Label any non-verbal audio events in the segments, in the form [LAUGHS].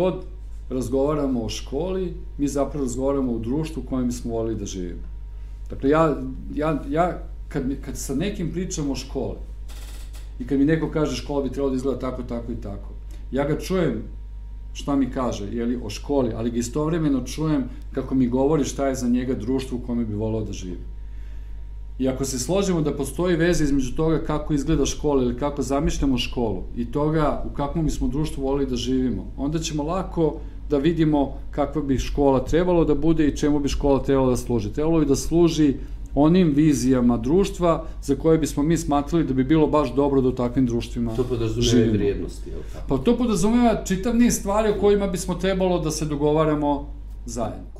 god razgovaramo o školi, mi zapravo razgovaramo o društvu u kojem smo volili da živimo. Dakle, ja, ja, ja kad, mi, kad sa nekim pričam o školi i kad mi neko kaže škola bi trebalo da izgleda tako, tako i tako, ja ga čujem šta mi kaže jeli, o školi, ali ga istovremeno čujem kako mi govori šta je za njega društvo u kome bi volio da živi. I ako se složimo da postoji veza između toga kako izgleda škola ili kako zamišljamo školu i toga u kakvom bismo društvu volili da živimo, onda ćemo lako da vidimo kakva bi škola trebalo da bude i čemu bi škola trebala da služi. Trebalo bi da služi onim vizijama društva za koje bismo mi smatrali da bi bilo baš dobro da u takvim društvima To podrazumijeva vrijednosti, je li tako? Pa to podrazumijeva čitav niz stvari o kojima bismo trebalo da se dogovaramo zajedno.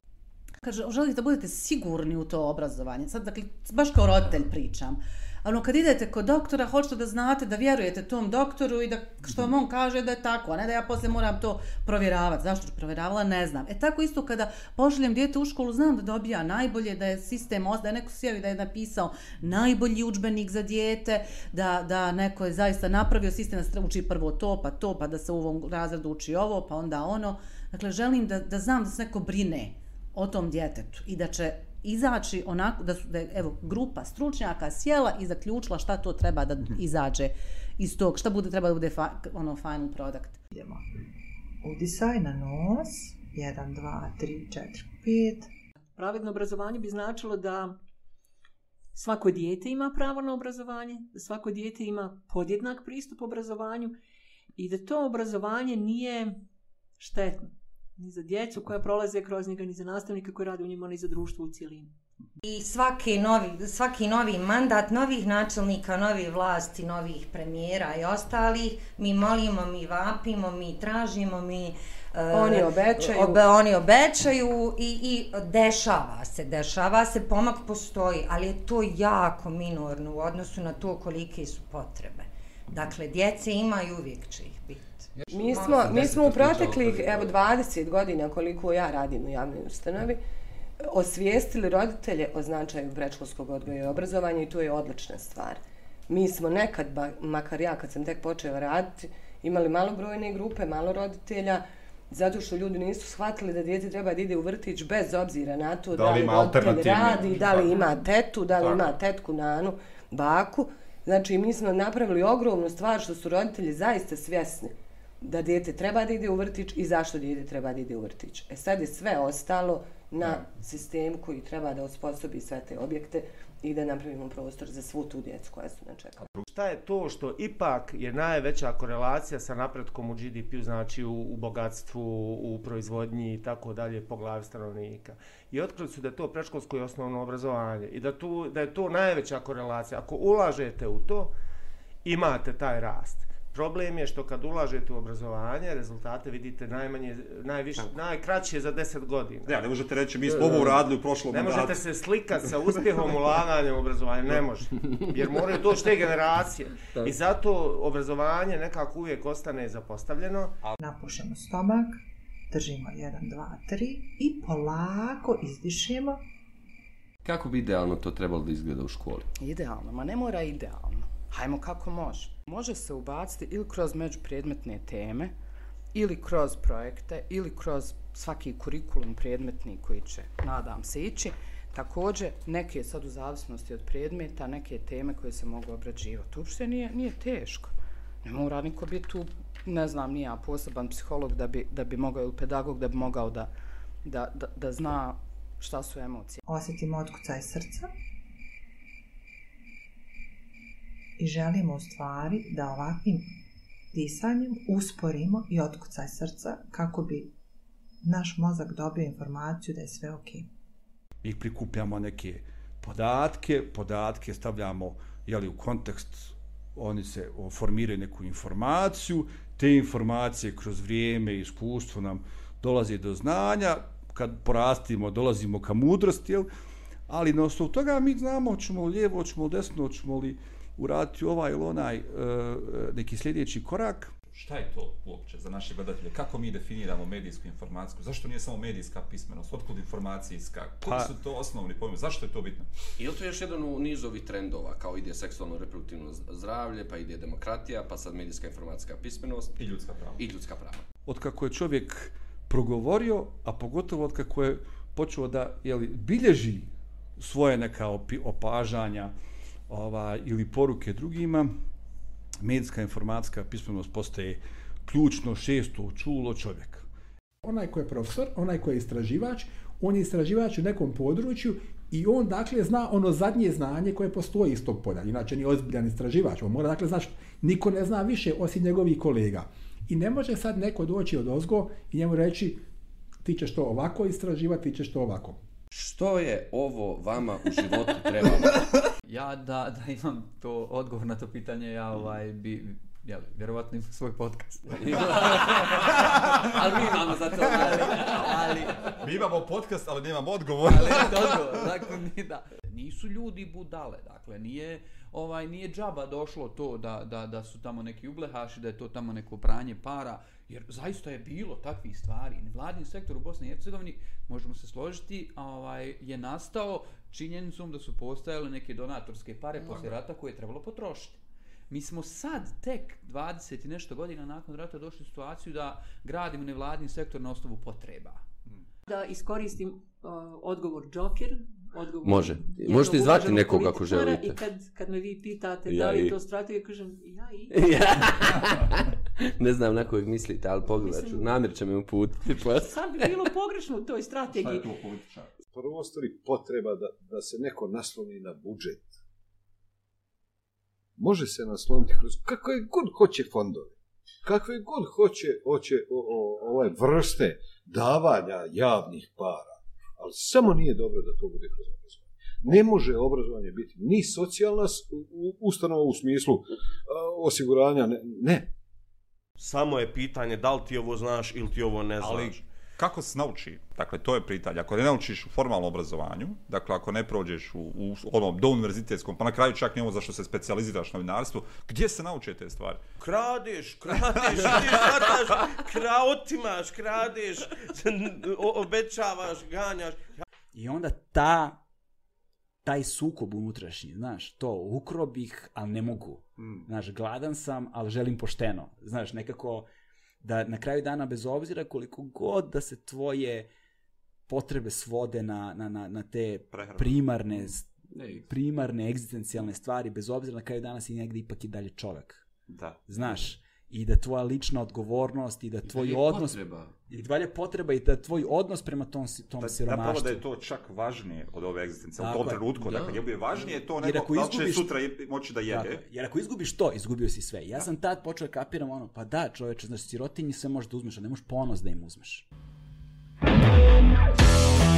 Kaže, želite da budete sigurni u to obrazovanje. Sad, dakle, baš kao roditelj pričam. Ono, kad idete kod doktora, hoćete da znate da vjerujete tom doktoru i da što vam on kaže da je tako, a ne da ja posle moram to provjeravati. Zašto ću provjeravala, ne znam. E tako isto kada pošaljem dijete u školu, znam da dobija najbolje, da je sistem, da je neko sjeo i da je napisao najbolji učbenik za dijete, da, da neko je zaista napravio sistem da se uči prvo to, pa to, pa da se u ovom razredu uči ovo, pa onda ono. Dakle, želim da, da znam da se neko brine o tom djetetu i da će izaći onako, da su, da je, evo, grupa stručnjaka sjela i zaključila šta to treba da izađe iz tog, šta bude, treba da bude fa, ono final product. Idemo. Udisaj na nos. 1, 2, 3, 4, 5. Pravedno obrazovanje bi značilo da svako dijete ima pravo na obrazovanje, da svako dijete ima podjednak pristup obrazovanju i da to obrazovanje nije štetno ni za djecu koja prolaze kroz njega, ni za nastavnike koji rade u njima, ni za društvo u cijelini. I svaki novi, svaki novi mandat, novih načelnika, novih vlasti, novih premijera i ostalih, mi molimo, mi vapimo, mi tražimo, mi... Oni obećaju. Obe, oni obećaju i, i dešava se, dešava se, pomak postoji, ali je to jako minorno u odnosu na to kolike su potrebe. Dakle, djece ima i uvijek će ih biti. Mi smo, mi smo u proteklih, evo, 20 godina koliko ja radim u javnoj ustanovi, osvijestili roditelje o značaju predškolskog odgoja i obrazovanja i to je odlična stvar. Mi smo nekad, makar ja kad sam tek počela raditi, imali malobrojne grupe, malo roditelja, zato što ljudi nisu shvatili da djete treba da ide u vrtić bez obzira na to da, da li, ima radi, da li ima tetu, da li Tako. ima tetku, nanu, baku. Znači, mi smo napravili ogromnu stvar što su roditelji zaista svjesni da dijete treba da ide u vrtić i zašto dijete treba da ide u vrtić. E sad je sve ostalo na sistem koji treba da osposobi sve te objekte i da napravimo prostor za svu tu djecu koja su na čekalu. Šta je to što ipak je najveća korelacija sa napretkom u GDP-u, znači u, u bogatstvu, u proizvodnji i tako dalje po glavi stanovnika. I otkrili su da je to preškolsko i osnovno obrazovanje i da, tu, da je to najveća korelacija. Ako ulažete u to, imate taj rast. Problem je što kad ulažete u obrazovanje, rezultate vidite najmanje, najviše, najkraće za 10 godina. Ja, ne možete reći, mi smo ovo uradili u prošlom. Ne možete se slikati sa uspjehom ulaganja u obrazovanje, ne može. Jer moraju doći te generacije. I zato obrazovanje nekako uvijek ostane zapostavljeno. Napušemo stomak, držimo 1, 2, 3 i polako izdišemo. Kako bi idealno to trebalo da izgleda u školi? Idealno, ma ne mora idealno. Hajmo kako može. Može se ubaciti ili kroz međupredmetne teme, ili kroz projekte, ili kroz svaki kurikulum predmetni koji će, nadam se, ići. Također, neke sad u zavisnosti od predmeta, neke teme koje se mogu obrađivati. Uopšte nije, nije teško. Ne mora niko biti tu, ne znam, nije poseban psiholog da bi, da bi mogao, ili pedagog da bi mogao da, da, da, da zna šta su emocije. Osjetimo otkucaj srca. I želimo u stvari da ovakvim disanjem usporimo i otkucaj srca kako bi naš mozak dobio informaciju da je sve ok. Mi prikupljamo neke podatke, podatke stavljamo jeli, u kontekst, oni se formiraju neku informaciju, te informacije kroz vrijeme i iskustvo nam dolaze do znanja, kad porastimo, dolazimo ka mudrosti, jel? ali na osnovu toga mi znamo hoćemo li lijevo, hoćemo li desno, hoćemo li uraditi ovaj ili onaj uh, neki sljedeći korak. Šta je to uopće za naše gledatelje? Kako mi definiramo medijsku informaciju? Zašto nije samo medijska pismenost? Otkud informacijska? Koji Pa- su to osnovni pojmovi? Zašto je to bitno? Ili to je još jedan u nizu ovih trendova, kao ide seksualno reproduktivno zdravlje, pa ide demokratija, pa sad medijska informacijska pismenost. I ljudska prava. I ljudska prava. od kako je čovjek progovorio, a pogotovo od kako je počeo da jeli, bilježi svoje neka opi, opažanja ova, ili poruke drugima, medijska informacijska pismenost postaje ključno šesto čulo čovjeka. Onaj ko je profesor, onaj ko je istraživač, on je istraživač u nekom području i on dakle zna ono zadnje znanje koje postoji iz tog polja. Inače nije ozbiljan istraživač, on mora dakle znaš, niko ne zna više osim njegovih kolega. I ne može sad neko doći od ozgo i njemu reći ti ćeš to ovako istraživati, ti ćeš to ovako. Što je ovo vama u životu trebalo? [LAUGHS] Ja da, da imam to odgovor na to pitanje, ja ovaj bi jel, vjerovatno imam svoj podcast. [LAUGHS] ali mi imamo za to, ali, ali, Mi imamo podcast, ali nemamo odgovor. ali odgovor, dakle, ni da. Nisu ljudi budale, dakle, nije, ovaj, nije džaba došlo to da, da, da su tamo neki ublehaši, da je to tamo neko pranje para, jer zaista je bilo takvih stvari. Vladin sektor u Bosni i Hercegovini, možemo se složiti, ovaj, je nastao činjenicom da su postojale neke donatorske pare poslije rata koje je trebalo potrošiti. Mi smo sad, tek 20 i nešto godina nakon rata došli u situaciju da gradimo nevladin sektor na osnovu potreba. Da iskoristim uh, odgovor Joker, odgovor Može. jednog Možete zvati uvaženog nekog ako želite. I kad, kad me vi pitate Ja da li i- je to strategija, kažem ja i... [LAUGHS] ne znam na kojeg mislite, ali pogledat ću. Namjer će me uputiti. Pa... Sad bi bilo pogrešno u toj strategiji. političar? Prvo stvari potreba da, da se neko nasloni na budžet. Može se nasloniti kroz kakve god hoće fondove. Kakve god hoće, hoće o, o, ovaj vrste davanja javnih para. Ali samo nije dobro da to bude kroz obrazovanje. Ne može obrazovanje biti ni socijalna ustanova u smislu a, osiguranja, ne, ne. Samo je pitanje da li ti ovo znaš ili ti ovo ne znaš. Ali kako se nauči? Dakle, to je pitanje. Ako ne naučiš u formalnom obrazovanju, dakle, ako ne prođeš u, u onom do univerzitetskom, pa na kraju čak i ovo za što se specijaliziraš novinarstvu, gdje se nauče te stvari? Kradeš, kradeš, ideš, hvataš, kra, otimaš, kradeš, o- obećavaš, ganjaš. I onda ta, taj sukob unutrašnji, znaš, to, ukro bih, ali ne mogu. Mm. Znaš, gladan sam, ali želim pošteno. Znaš, nekako, da na kraju dana, bez obzira koliko god da se tvoje potrebe svode na, na, na, na te Prehranu. primarne, Ne, primarne egzistencijalne stvari, bez obzira na kraju dana si negdje ipak i dalje čovjek. Da. Znaš, i da tvoja lična odgovornost i da tvoj dalje odnos potreba. i dalje potreba i da tvoj odnos prema tom si- tom Da, siromaštvu. zapravo da je to čak važnije od ove egzistencije. U tom trenutku, Da. dakle, njemu je važnije to nego ako da će izgubiš- sutra je- moći da jede. je. Jer ako izgubiš to, izgubio si sve. Ja sam tad počeo da kapiram ono, pa da čoveče, znaš, sirotinji sve možeš da uzmeš, a ne možeš ponos da im uzmeš. Hoće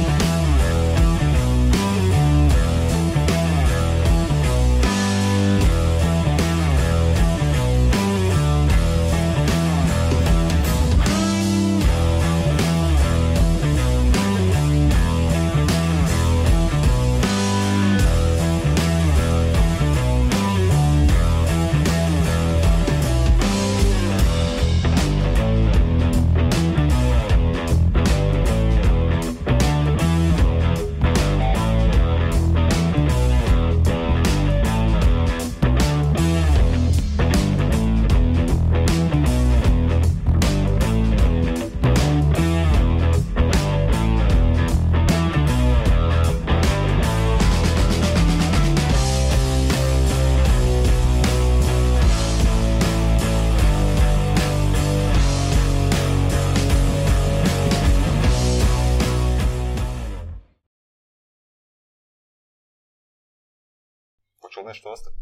li nešto ostati?